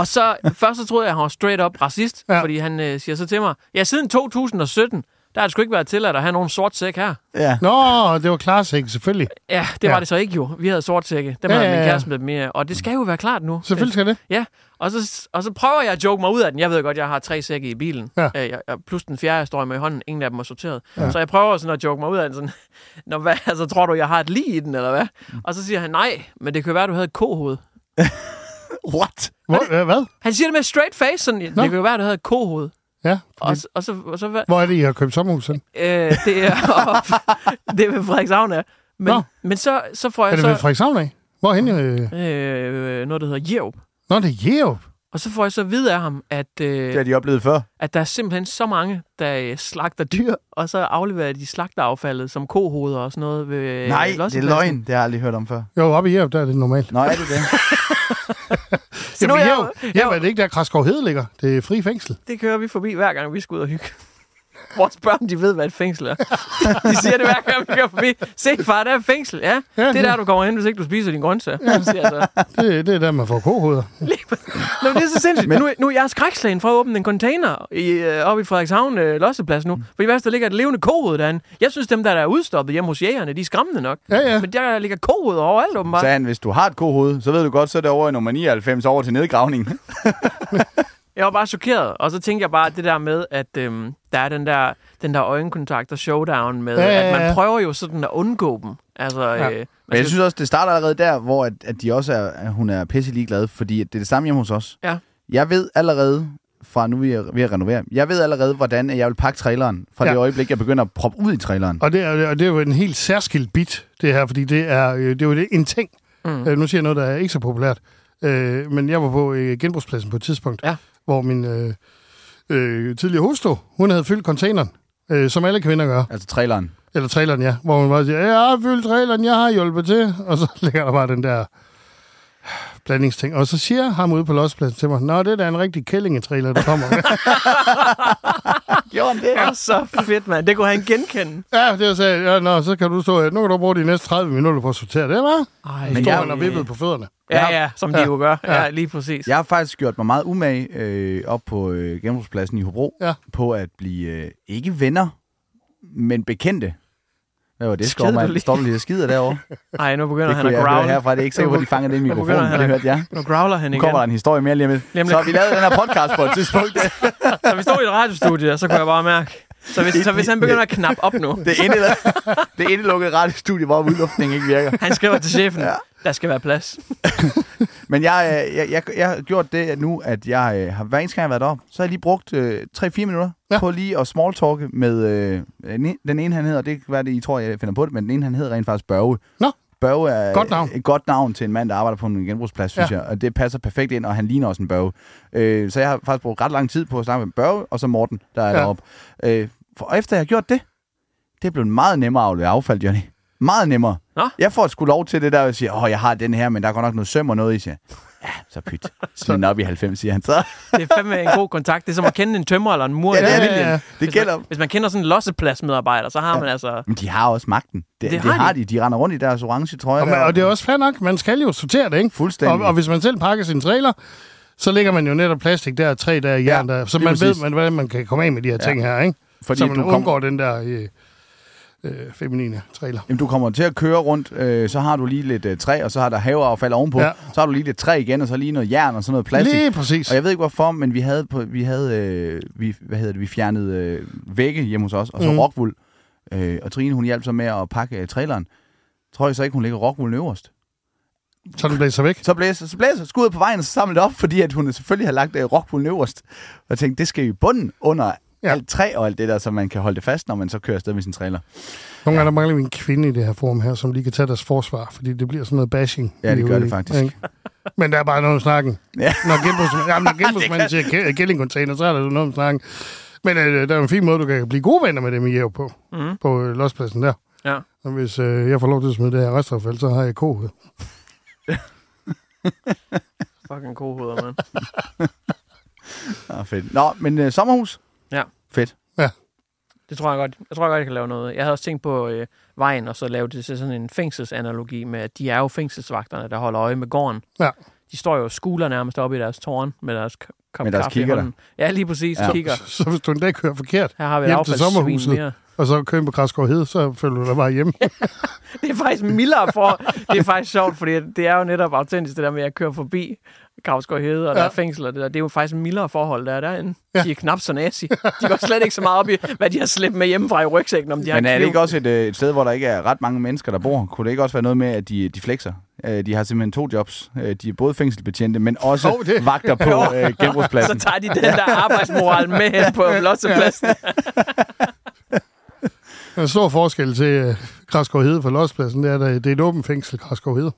Og så først så troede jeg, at han var straight up racist, ja. fordi han øh, siger så til mig, ja, siden 2017, der har det sgu ikke været tilladt at have nogen sort sæk her. Ja. Nå, det var klarsæk, selvfølgelig. Ja, det Ja. var det så ikke jo. Vi havde sort sække. Dem Ja, havde ja, min kæreste med mere. Og det skal jo være klart nu. Selvfølgelig skal det. Ja, og så, og så prøver jeg at joke mig ud af den. Jeg ved godt, jeg har tre sække i bilen. Ja. Øh, jeg, jeg, plus den fjerde, jeg står med i hånden. Ingen af dem er sorteret. Ja. Så jeg prøver sådan at joke mig ud af den. Sådan, Nå, hvad, altså, tror du, jeg har et lige i den, eller hvad? Og så siger han, nej, men det kan være, du havde et kohoved. What? Øh, hvad? Han siger det med straight face, sådan, det kan jo være, du havde et kohoved. Ja. Og, så- og så, og så hvad? Hvor er det, I har købt sommerhus? hen? Øh, det er det er ved Frederikshavn, ja. Men, Nå. men så, så får Er jeg det så ved Frederikshavn af? Hvorhen? Øh? øh, noget, der hedder Jerup. Nå, det er Jerup. Og så får jeg så at vide af ham, at, øh, Det har de oplevet før. at der er simpelthen så mange, der øh, slagter dyr, og så afleverer de slagteraffaldet som kohoveder og sådan noget ved Nej, det er løgn. Det har jeg aldrig hørt om før. Jo, oppe i Jerup, der er det normalt. Nå, er det det? Så nu er Jamen, jeg, Jerup, jeg, er det ikke der Kraskov Hede ligger? Det er fri fængsel. det kører vi forbi hver gang, vi skal ud og hygge. Vores børn, de ved, hvad et fængsel er. De siger det hver gang, vi kører forbi. Se, far, der er et fængsel. Ja, Ja, det er der, du kommer hen, hvis ikke du spiser din grøntsager. Ja. Siger så. Det, det er der, man får kohoveder. Nå, men det er så sindssygt. Men nu, nu er jeg skrækslagen for at åbne en container i, øh, oppe i Frederikshavn øh, Losseplads nu. Fordi hvad der ligger et levende kohoved derinde? Jeg synes, dem der, der er udstoppet hjemme hos jægerne, de er skræmmende nok. Ja, ja. Men der ligger kohoved overalt, åbenbart. Sagde han, hvis du har et kohoved, så ved du godt, så er det over i nummer 99 over til nedgravning. Jeg var bare chokeret, og så tænkte jeg bare det der med, at øhm, der er den der, den der øjenkontakt og showdown med, Ja, ja, at man ja. prøver jo sådan at undgå dem. Altså, Ja. øh, Men jeg synes også, det starter allerede der, hvor at, at de også er, at hun er pisse ligeglad, fordi det er det samme hjemme hos os. Ja. Jeg ved allerede fra nu vi er ved at renovere. Jeg ved allerede, hvordan jeg vil pakke traileren fra ja. Ja. det øjeblik, jeg begynder at proppe ud i traileren. Og det, er, og det er jo en helt særskilt bit, det her, fordi det er, øh, det er jo det, en ting. Mm. Øh, nu siger jeg noget, der er ikke så populært. Øh, men jeg var på øh, genbrugspladsen på et tidspunkt, Ja. Hvor min øh, øh, tidligere hustru, hun havde fyldt containeren, øh, som alle kvinder gør. Altså traileren. Eller traileren, ja. Hvor hun bare siger, jeg har fyldt traileren, jeg har hjulpet til. Og så ligger der bare den der blandingsting. Og så siger ham ude på lospladsen til mig, Nå, det er da en rigtig kællingetrailer, der kommer. Gjorde han det? Er så fedt, mand. Det kunne han genkende. ja, det jeg sagde, ja, nå, så kan du stå, nu kan du bruge de næste 30 minutter på at sortere det, hva'? Ej, Men jeg- han og vippede på fødderne. Ja, ja, som de Ja. jo gør. Ja, Ja. lige præcis. Jeg har faktisk gjort mig meget umage øh, op på øh, genbrugspladsen i Hobro, Ja. på at blive øh, ikke venner, men bekendte. Hvad var det, Skovmand? Står du lige og skider derovre? Ej, nu begynder Det han at growle. herfra. Det er ikke sikkert, hvor de fanger det i Nu mikrofonen, han det hørte jeg. Nu growler han Nu igen. kommer der en historie mere lige om lidt. Så vi lavet den her podcast på et tidspunkt. Så vi stod i et radiostudie, så kunne jeg bare mærke. Så hvis, så hvis han begynder at knappe op nu, Det er inde, det indelukket radiostudie, hvor udluftningen ikke virker. han skriver til chefen, der skal være plads. Men jeg, øh, jeg, jeg, jeg har gjort det nu, at jeg øh, har hver eneste gang, jeg har været op, så har jeg lige brugt øh, 3-4 minutter ja. På lige at smalltalke med øh, den ene- den ene, han hedder, det kan være, det I tror, jeg finder på det, men den ene, han hedder rent faktisk Børge. Nå. Børge er Godt navn. et godt navn til en mand, der arbejder på en genbrugsplads, synes Ja. jeg. Og det passer perfekt ind, og han ligner også en Børge. Øh, så jeg har faktisk brugt ret lang tid på at snakke med Børge, og så Morten, der er ja. Deroppe. Øh, for og efter jeg har gjort det, det er blevet meget nemmere at aflevere affald, Johnny. Meget nemmere. Nå. Jeg får sgu lov til det der, at sige, åh, jeg har den her, men der er godt nok noget søm og noget i, siger. Ja, så pyt. Smid den op i 90, siger han så. Det er fandme en god kontakt. Det er som at kende en tømmer eller en mur. Ja, i det er det. familien. Ja, ja. Det Hvis gælder. Man, hvis man kender sådan en lossepladsmedarbejder, så har man altså... Men de har også magten. Det, Det det, har det har de. de. De render rundt i deres orange trøjer. Og, man, og det er også fair nok, man skal jo sortere det, ikke? Fuldstændig. Og, og hvis man selv pakker sin trailer, så lægger man jo netop plastik der, træ der, jern der, så man ved, præcis. man, hvordan man kan komme af med de her ting her, ikke? Fordi så man du undgår kommer- den der øh, øh, feminine trailer. Jamen, du kommer til at køre rundt, øh, så har du lige lidt øh, træ, og så har der haveaffald ovenpå. Ja. Så har du lige lidt træ igen, og så lige noget jern og sådan noget plastik. Lige præcis. Og jeg ved ikke hvorfor, men vi havde, på, vi havde øh, vi, hvad hedder det, vi fjernede øh, vægge hjemme hos os, og så mm. Rockwool. Øh, og Trine, hun hjalp så med at pakke øh, traileren. Tror jeg så ikke, hun lægger rockwool øverst. Så den blæser væk. Så blæser, så blæser skuddet på vejen, og så samler det op, fordi at hun selvfølgelig har lagt øh, rockwool øverst. Og jeg tænkte, det skal i bunden under ja. Ja. alt træ og alt det der, så man kan holde det fast, når man så kører afsted med sin trailer. Nogle gange der mangler vi en kvinde i det her forum her, som lige kan tage deres forsvar, fordi det bliver sådan noget bashing. Ja, det gør det faktisk. ikke? Men der er bare noget om snakken. Ja. Når genbrugsmanden, jamen, når genbrugsmanden siger gæ- gællingcontainer, så er der jo noget om snakken. Men øh, der er en fin måde, du kan blive gode venner med dem i Jæv på, Mm. på øh, lospladsen der. Ja. Og hvis øh, jeg får lov til at smide det her restaffald, så har jeg koget. Fucking kohoveder, mand. Ah, fedt. Nå, men øh, sommerhus? Ja. Fedt. Det tror jeg godt. Jeg tror jeg godt, jeg kan lave noget. Jeg havde også tænkt på øh, vejen, og så lave det til sådan en fængselsanalogi med, at de er jo fængselsvagterne, der holder øje med gården. Ja. De står jo skuler nærmest oppe i deres tårn med deres k- kop Med deres kaffe i kikkerter. hånden. Ja, lige præcis. Ja. Ja. Kigger. Så, så hvis du en dag kører forkert, Her har vi hjem til sommerhuset, mere. og så kører på Græsgaard Hed, så følger du dig bare hjemme. Det er faktisk mildere for... det er faktisk sjovt, fordi det er jo netop autentisk, det der med at køre forbi Kravsgaard Hede, og ja. der er fængsel og det der. Det er jo faktisk mildere forhold, der er derinde. Ja. De er knap så nazi. De går slet ikke så meget op i, hvad de har slæbt med hjemmefra i rygsækken, om de har Men en er det ikke også et, øh, et sted, hvor der ikke er ret mange mennesker, der bor? Kunne det ikke også være noget med, at de, de flexer? Øh, De har simpelthen to jobs. Øh, De er både fængselsbetjente, men også det- vagter på øh, Så genbrugspladsen. tager de den der arbejdsmoral med hen på lossepladsen. Der er en stor forskel til Græsgaard Hede fra lospladsen, det er, at det er et åbent fængsel, Græsgaard Hede.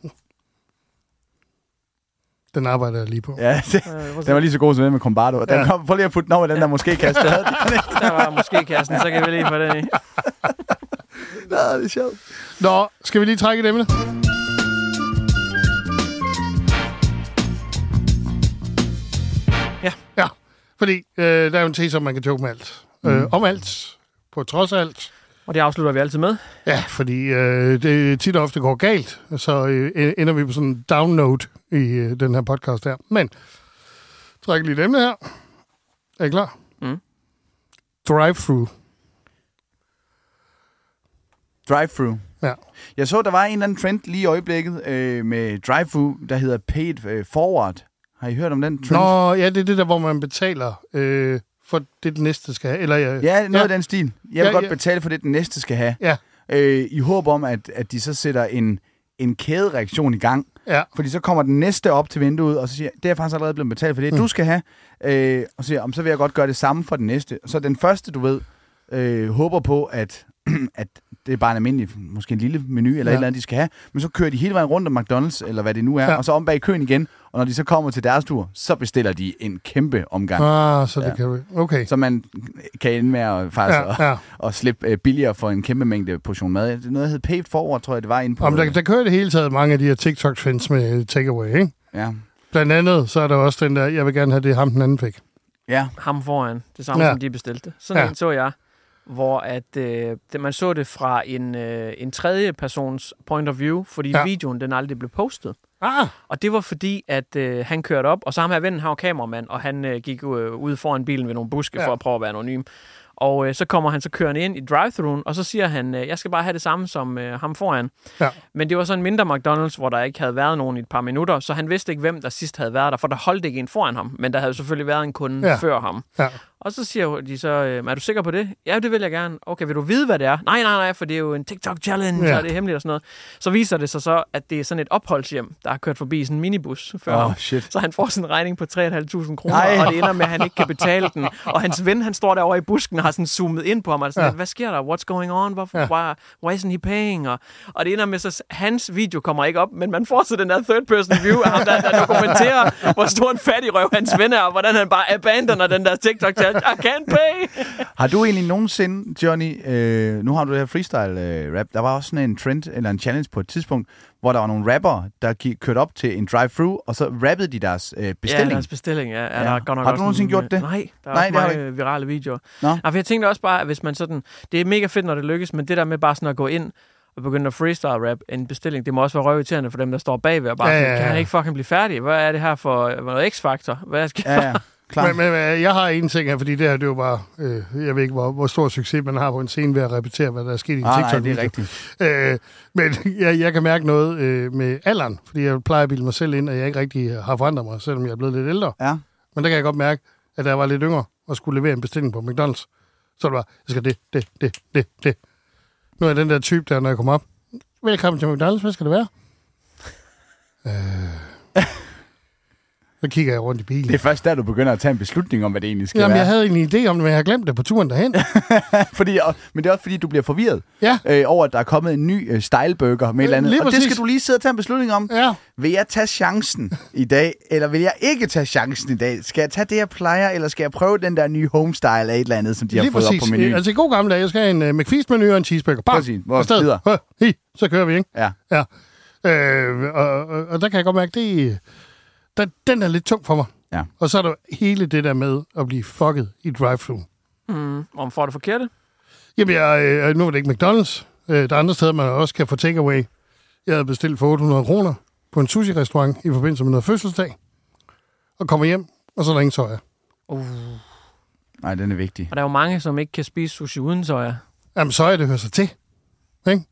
Den arbejder jeg lige på. Ja, det, den var lige så god som den med Combardo. Den Ja. kom, prøv lige at putte den over den der måske kaste. Der var måske kassen, så kan vi lige få den i. Ja, det er sjovt. Nå, skal vi lige trække et emne? Ja. Ja, fordi øh, der er jo en tese om, man kan joke med alt. Mm. Øh, om alt, på trods af alt. Og det afslutter vi altid med. Ja, fordi øh, det tit og ofte går galt, så øh, ender vi på sådan en down note i øh, den her podcast her. Men, træk lige emne her. Er I klar? Mm. Drive-thru. Drive-thru. Ja. Jeg så, der var en eller anden trend lige i øjeblikket øh, med drive-thru, der hedder paid øh, forward. Har I hørt om den trend? Nå, ja, det er det der, hvor man betaler øh, for det, den næste skal have. Eller, øh, Ja, noget ja. af den stil. Jeg vil Ja, godt ja. betale for det, den næste skal have. Ja. Øh, I håb om, at, at de så sætter en, en kædereaktion i gang, Ja. Fordi så kommer den næste op til vinduet, og så siger det er faktisk allerede blevet betalt for det, mm. du skal have. Øh, og så siger "Om, så vil jeg godt gøre det samme for den næste. Så den første, du ved, øh, håber på, at, at det er bare en almindelig, måske en lille menu eller ja. Et eller andet, de skal have. Men så kører de hele vejen rundt om McDonald's, eller hvad det nu er, ja. Og så om bag køen igen. Og når de så kommer til deres tur, så bestiller de en kæmpe omgang. Ah, så det Ja. kan vi. Okay. Så man kan ende med at, faktisk Ja, at, ja. at slippe øh, billigere for en kæmpe mængde portion mad. Det er noget, der hedder Paid Forward, tror jeg, det var inde på. Om der, der kører det hele taget mange af de her TikTok-trends med takeaway, ikke? Ja. Blandt andet, så er der også den der, jeg vil gerne have det, ham den anden fik. Ja. ham foran. Det samme, Ja. som de bestilte. Sådan ja. en så jeg, hvor at, øh, man så det fra en, øh, en tredje persons point of view, fordi Ja. videoen den aldrig blev postet. Ah, Og det var fordi, at øh, han kørte op, og så ham her vennen, han var kameramand, og han øh, gik øh, ud foran bilen ved nogle buske ja. for at prøve at være anonym. Og øh, så kommer han så kørende ind i drive-thruen, og så siger han, øh, jeg skal bare have det samme som øh, ham foran. Ja. Men det var sådan en mindre McDonald's, hvor der ikke havde været nogen i et par minutter, så han vidste ikke, hvem der sidst havde været der, for der holdt ikke en foran ham, men der havde selvfølgelig været en kunde Ja. før ham. ja. Og så siger de så, øh, er du sikker på det? Ja, det vil jeg gerne. Okay, vil du vide, hvad det er? Nej, nej, nej, for det er jo en TikTok-challenge, Ja. og det er hemmeligt og sådan noget. Så viser det sig så, at det er sådan et opholdshjem, der har kørt forbi sådan en minibus før Åh, ham. shit. Så han får sådan en regning på 3.500 kroner, og det ender med, at han ikke kan betale den. Og hans ven, han står derovre i busken har sådan zoomet ind på ham, og sådan, Ja. hvad sker der? What's going on? Hvorfor, Ja. why, why isn't he paying? Og, og det ender med, så hans video kommer ikke op, men man får så den der third person view af ham, der, der dokumenterer, hvor stor en fattig røv hans ven er, og hvordan han bare abandoner den der TikTok-challenge. I can't pay! Har du egentlig nogensinde, Johnny, øh, nu har du det her freestyle-rap, der var også sådan en trend, eller en challenge på et tidspunkt, hvor der var nogle rapper, der gik, kørte op til en drive-thru, og så rappede de deres øh, bestilling. Ja, deres bestilling, ja. ja. Ja. Der er godt nok Har du nogensinde en, gjort det? Nej, der er Nej, det har du mange virale videoer. Nå. Ja, for jeg tænkte også bare, at hvis man sådan... Det er mega fedt, når det lykkes, men det der med bare sådan at gå ind og begynde at freestyle-rap en bestilling, det må også være røvirriterende for dem, der står bagved og bare Ja, ja, ja, kan han ikke fucking blive færdig? Hvad er det her for for noget X-faktor? Hvad skal Ja, ja, klar. Men, men øh, jeg har en ting her, fordi det her, det er jo bare, øh, jeg ved ikke, hvor, hvor stor succes man har på en scene ved at repetere, hvad der er sket i en Ah, nej, tiktok det er rigtigt. Øh, men jeg, jeg kan mærke noget øh, med alderen, fordi jeg plejer at bilde mig selv ind, at jeg ikke rigtig har forandret mig, selvom jeg er blevet lidt ældre. Ja. Men der kan jeg godt mærke, at da jeg var lidt yngre og skulle levere en bestilling på McDonald's, så var det bare, jeg skal det, det, det, det, det. Nu er den der type, der når jeg kommer op, velkommen til McDonald's, hvad skal det være? Øh, så kigger jeg rundt i bilen. Det er først der, du begynder at tage en beslutning om, hvad det egentlig skal Jamen, være. jeg havde en idé om det, men jeg har glemt det på turen derhen. fordi, og, men det er også fordi, du bliver forvirret Ja. øh, over, at der er kommet en ny øh, styleburger med et eller andet. Og det præcis. skal du lige sidde og tage en beslutning om. Ja. Vil jeg tage chancen i dag, eller vil jeg ikke tage chancen i dag? Skal jeg tage det, jeg plejer, eller skal jeg prøve den der nye homestyle af et eller andet, som de har Lige fået præcis. op på menuen? Altså i god gamle dage, jeg skal have en uh, McFeast-menu og en cheeseburger. Bam! Præcis. Hvor videre? Hø, hi, så kører vi, ikke? Ja. Ja. Øh, og, og, og der kan jeg godt mærke, det der, den er lidt tung for mig. Ja. Og så er der hele det der med at blive fucket i drive-thru. Mm, om får det forkerte? Jamen, jeg, øh, nu er det ikke McDonald's. Øh, der er andre steder, man også kan få takeaway. Jeg havde bestilt for 800 kroner på en sushi-restaurant i forbindelse med noget fødselsdag. Og kommer hjem, og så er der ingen soja. Uh. Nej, den er vigtig. Og der er jo mange, som ikke kan spise sushi uden soja. Jamen, soja, det hører sig til. Ikke?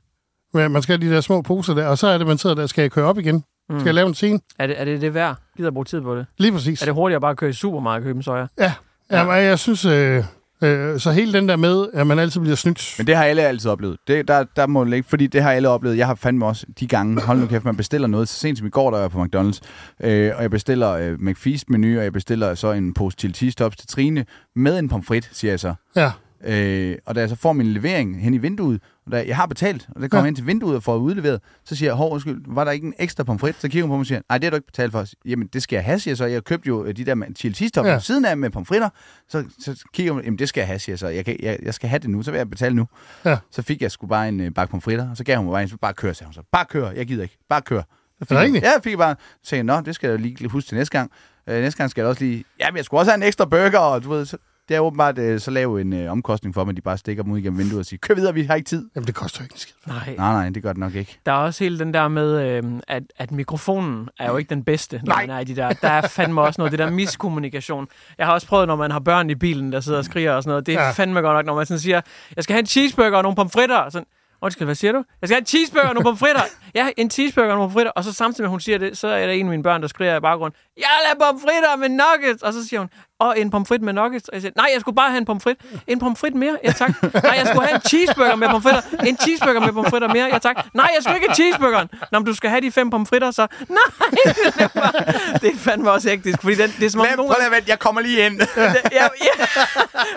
Men man skal have de der små poser der, og så er det, man sidder der, skal jeg køre op igen? Mm. Skal jeg lave en scene? Er det, er det det værd? Gider jeg bruge tid på det? Lige præcis. Er det hurtigere bare at køre i supermarkedet og købe en soja? Ja, ja. men jeg synes, øh, øh, så hele den der med, at man altid bliver snydt. Men det har alle altid oplevet. Det, der, der må ikke, fordi det har alle oplevet. Jeg har fandme også de gange, hold nu kæft, man bestiller noget. Så sent som i går, der var jeg på McDonald's, øh, og jeg bestiller øh, McFeast-menu, og jeg bestiller så en pose chili cheese tops til Trine, med en pomfrit, siger jeg så. Ja. Øh, og da jeg så får min levering hen i vinduet, og da jeg har betalt, og det kommer Ja. ja. ind til vinduet og får udleveret, så siger jeg, hov, undskyld, var der ikke en ekstra pomfrit? Så kigger hun på mig og siger, nej, det har du ikke betalt for. Jamen, det skal jeg have, siger jeg så. Jeg købte jo øh, de der med- chili cheese tops Ja. ja. siden af med pomfritter. Så, så kigger hun, jamen, det skal jeg have, siger jeg så. Jeg, kan, jeg, jeg skal have det nu, så vil jeg betale nu. Ja. Så fik jeg sgu bare en øh, bakke pomfritter, og så gav hun mig bare en, så bare kør, sagde hun så. Bare kør, jeg gider ikke. Bare kør. Er det jeg- rigtigt? Ja, jeg fik bare, så sagde jeg, nå, det skal jeg lige huske til næste gang. Øh, næste gang skal jeg også lige, jamen, jeg skulle også have en ekstra burger, og du ved, så, det er åbenbart øh, så lav en øh, omkostning for mig, at de bare stikker dem ud igennem vinduet og siger, kør videre, vi har ikke tid. Jamen, det koster jo ikke en skid. Nej. Nej, nej, det gør det nok ikke. Der er også hele den der med, øh, at, at mikrofonen er jo ikke den bedste, når Nej. man er i de der. Der er fandme også noget, det der miskommunikation. Jeg har også prøvet, når man har børn i bilen, der sidder og skriger og sådan noget. Det er Ja. ja. fandme godt nok, når man sådan siger, jeg skal have en cheeseburger og nogle pomfritter. Sådan, Undskyld, hvad siger du? Jeg skal have en cheeseburger og nogle pomfritter. Ja, en cheeseburger og nogle pomfritter. Og så samtidig med, at hun siger det, så er der en af mine børn, der skriger i baggrunden, jeg vil have pomfritter med nuggets. Og så siger hun, og en pomfrit med nuggets. Og jeg siger, nej, jeg skulle bare have en pomfrit. En pomfrit mere, ja tak. Nej, jeg skulle have en cheeseburger med pomfritter. En cheeseburger med pomfritter mere, ja tak. Nej, jeg skulle ikke have cheeseburgeren. Nå, men du skal have de fem pomfritter, så nej. Det er, bare, det fandme også hektisk, fordi den, det er som om Vent, nogen... prøv lige at vente, jeg kommer lige ind. ja, ja,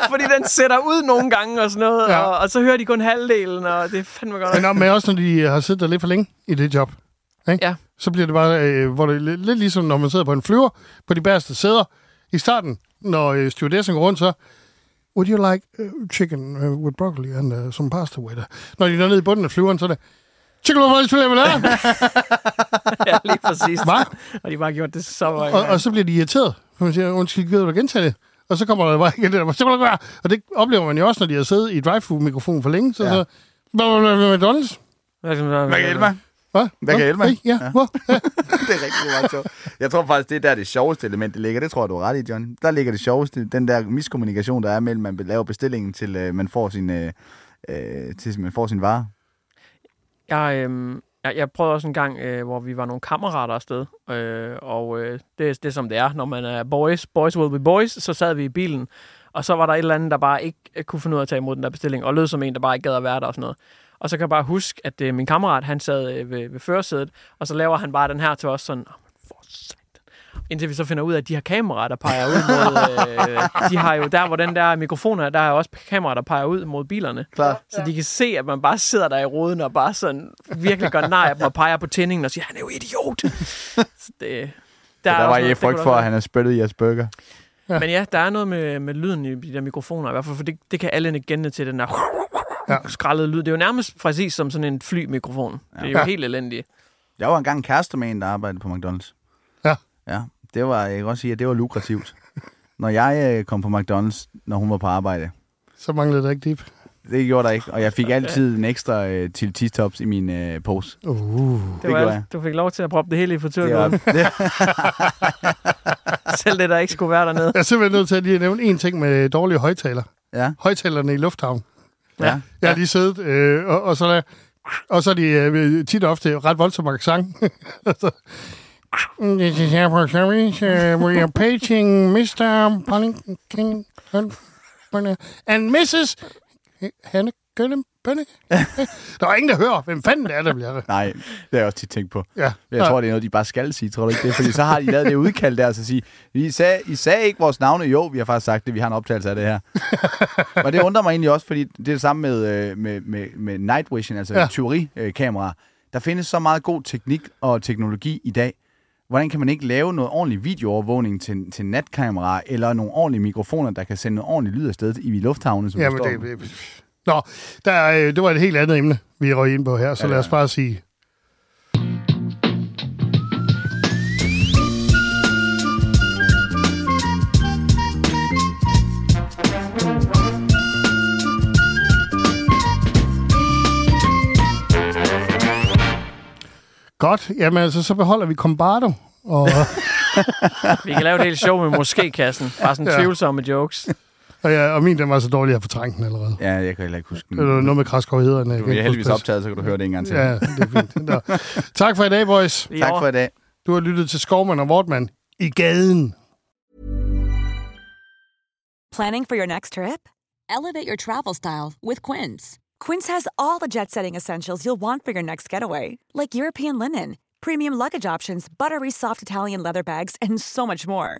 fordi den sætter ud nogle gange og sådan noget, Ja. og, og så hører de kun halvdelen, og det er fandme godt. Men, men også når de har siddet der lidt for længe i det job. Ikke? Ja. Så bliver det bare, øh, hvor det er lidt, lidt ligesom, når man sidder på en flyver på de bæreste sæder. I starten, når øh, stewardessen går rundt, så... Would you like uh, chicken uh, with broccoli and uh, some pasta with it? Når de er nede i bunden af flyveren, så er det... Chicken with broccoli with it. ja, lige præcis. Hvad? Og de har bare gjort det så mange og, og så bliver de irriteret. For man siger, undskyld, gider du gentage det? Og så kommer der bare igen det der, "Så vil du gøre?" Og det oplever man jo også, når de har siddet i drive-thru-mikrofonen for længe. Så Ja. så... McDonald's? Hvad kan Hvad kan hjælpe mig? Hvad? Hvad kan hjælpe mig? Hey, ja, Ja. det er rigtig meget sjovt. Jeg tror faktisk, det er der det sjoveste element, det ligger. Det tror jeg, du har ret i, John. Der ligger det sjoveste. Den der miskommunikation, der er mellem, man laver bestillingen til, øh, man får sin, øh, øh, til man får sin vare. Jeg, øhm, jeg, jeg prøvede også en gang, øh, hvor vi var nogle kammerater afsted, øh, og øh, det, er- det er som det er, når man er boys, boys will be boys, så sad vi i bilen, og så var der et eller andet, der bare ikke øh, kunne finde ud af at tage imod den der bestilling, og lød som en, der bare ikke gad at være der og sådan noget. Og så kan jeg bare huske, at øh, min kammerat, han sad øh, ved, ved førersædet, og så laver han bare den her til os sådan, "Åh, men for satan." indtil vi så finder ud af, at de har kameraer, der peger ud mod... Øh, de har jo der, hvor den der mikrofon er, der er også kameraer, der peger ud mod bilerne. Klart. Så de kan se, at man bare sidder der i roden og bare sådan virkelig gør nej og peger på tændingen og siger, han er jo idiot. så det, Der, er der var det frygt for, at han har spyttet i jeres burger. Ja. Men ja, der er noget med, med lyden i de der mikrofoner, i hvert fald, for det, det kan alle gennem til den der ja. lyd. Det er jo nærmest præcis som sådan en flymikrofon. Ja. Det er jo Ja. helt elendigt. Jeg var engang kæreste med en, der arbejdede på McDonald's. Ja. Ja, det var, jeg kan også sige, at det var lukrativt. Når jeg øh, kom på McDonald's, når hun var på arbejde, Så manglede der ikke dip. det gjorde der ikke, og jeg fik altid en ekstra øh, til tops i min øh, pose. Uh. Det, Det var alt, jeg. du fik lov til at proppe det hele i frityrgården. det, Selv det, der ikke skulle være dernede. Jeg er simpelthen nødt til at lige nævne en ting med dårlige højtaler. ja, Højtalerne i lufthavn ja. Jeg har lige siddet, øh, og, og så der, og så er de øh, tit og ofte ret voldsomme accent. This is airport service. Uh, øh, we are paging Mr. Pollington and Mrs. Hanne Gønne Bønne. Der er ingen, der hører, hvem fanden det er, der bliver det. Nej, det har jeg også tit tænkt på. Ja. Jeg tror, det er noget, de bare skal sige, tror du ikke det? Fordi så har de lavet det udkald der, så sige, I sagde, I sagde ikke vores navne. Jo, vi har faktisk sagt det, vi har en optagelse af det her. og det undrer mig egentlig også, fordi det er det samme med, øh, med, med, med night vision, altså Ja. ja. tyverikameraer. Der findes så meget god teknik og teknologi i dag. Hvordan kan man ikke lave noget ordentlig videoovervågning til, til natkamera, eller nogle ordentlige mikrofoner, der kan sende noget ordentligt lyd afsted i lufthavne, som Jamen, der det, står? det, Nå, der, er, øh, det var et helt andet emne, vi røg ind på her, så Ja, lad os bare sige... Godt, jamen altså, så beholder vi Combardo. Og, Vi kan lave et helt show med måske-kassen. Bare sådan Ja. tvivlsomme jokes. Og, ja, og min, den var så dårlig, at jeg fortrængte den allerede. Ja, jeg kan heller ikke huske den. Det var noget med kraskovhederne. Du er heldigvis optaget, så kan du høre det en gang til. Ja, det er fint. Nå. Tak for i dag, boys. Er Tak for i dag. Du har lyttet til Skovman og Vortman i gaden. Planning for your next trip? Elevate your travel style with Quince. Quince has all the jet setting essentials you'll want for your next getaway, like European linen, premium luggage options, buttery soft Italian leather bags, and so much more.